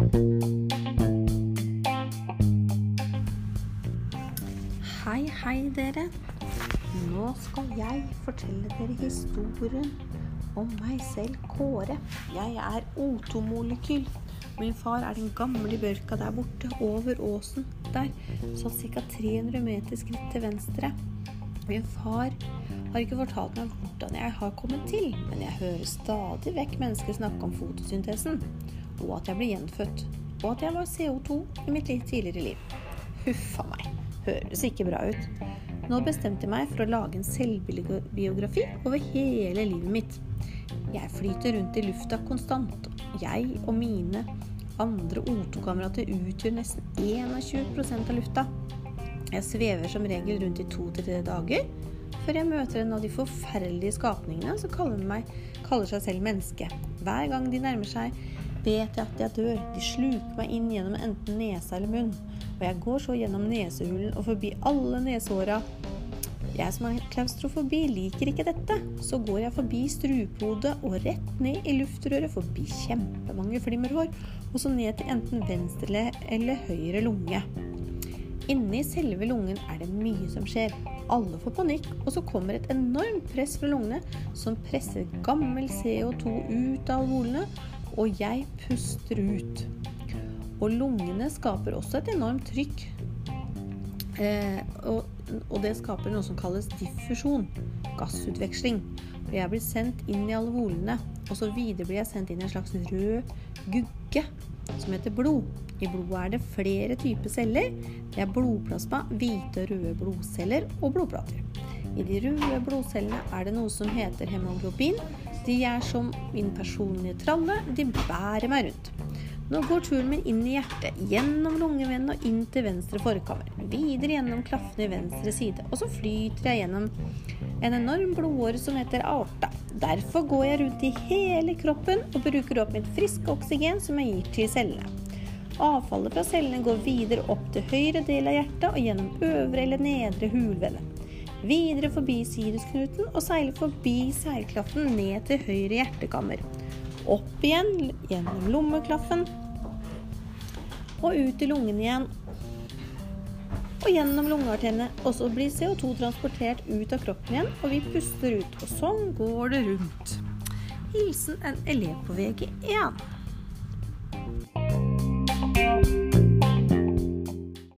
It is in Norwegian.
Hei, hei, dere. Nå skal jeg fortelle dere historien om meg selv, Kåre. Jeg er O2-molekyl. Min far er den gamle bjørka der borte, over åsen der, sånn ca. 300 meter skritt til venstre. Min far har ikke fortalt meg hvordan jeg har kommet til, men jeg hører stadig vekk mennesker snakke om fotosyntesen, og at jeg ble gjenfødt, og at jeg var CO2 i mitt litt tidligere liv. Huffa meg, høres ikke bra ut. Nå bestemte jeg meg for å lage en selvbiografi over hele livet mitt. Jeg flyter rundt i lufta konstant. Jeg og mine andre O2-kamerater utgjør nesten 21 av lufta. Jeg svever som regel rundt i to til tre dager før jeg møter en av de forferdelige skapningene som kaller, meg, kaller seg selv menneske. Hver gang de nærmer seg, vet jeg at jeg dør. De sluker meg inn gjennom enten nesa eller munn. Og jeg går så gjennom nesehulen og forbi alle nesehåra. Jeg som har klaustrofobi, liker ikke dette. Så går jeg forbi strupehodet og rett ned i luftrøret, forbi kjempemange flimmerhår, og så ned til enten venstre eller høyre lunge. Inni selve lungen er det mye som skjer. Alle får panikk, og så kommer et enormt press fra lungene som presser gammel CO2 ut av alvolene, og jeg puster ut. Og lungene skaper også et enormt trykk. Eh, og, og, det skaper noe som kalles diffusjon, gassutveksling. Og jeg blir sendt inn i alvolene, og så videre blir jeg sendt inn i en slags rød gugge som heter blod. I blodet er det flere typer celler. Det er blodplasma, hvite og røde blodceller og blodplater. I de røde blodcellene er det noe som heter hemoglobin. De er som min personlige tralle. De bærer meg rundt. Nå går turen min inn i hjertet, gjennom lungevennen og inn til venstre forkammer. Videre gjennom klaffene i venstre side, og så flyter jeg gjennom en enorm blodåre som heter aorta. Derfor går jeg rundt i hele kroppen og bruker opp mitt friske oksygen som jeg gir til cellene. Avfallet fra cellene går videre opp til høyre del av hjertet og gjennom øvre eller nedre hulvelle. Videre forbi sinusknuten og seile forbi seilklaffen ned til høyre hjertekammer. Opp igjen gjennom lommeklaffen og ut i lungene igjen. Og gjennom lungearteriene. Og så blir CO2 transportert ut av kroppen igjen, og vi puster ut. Og sånn går det rundt. Hilsen en elev på VG1.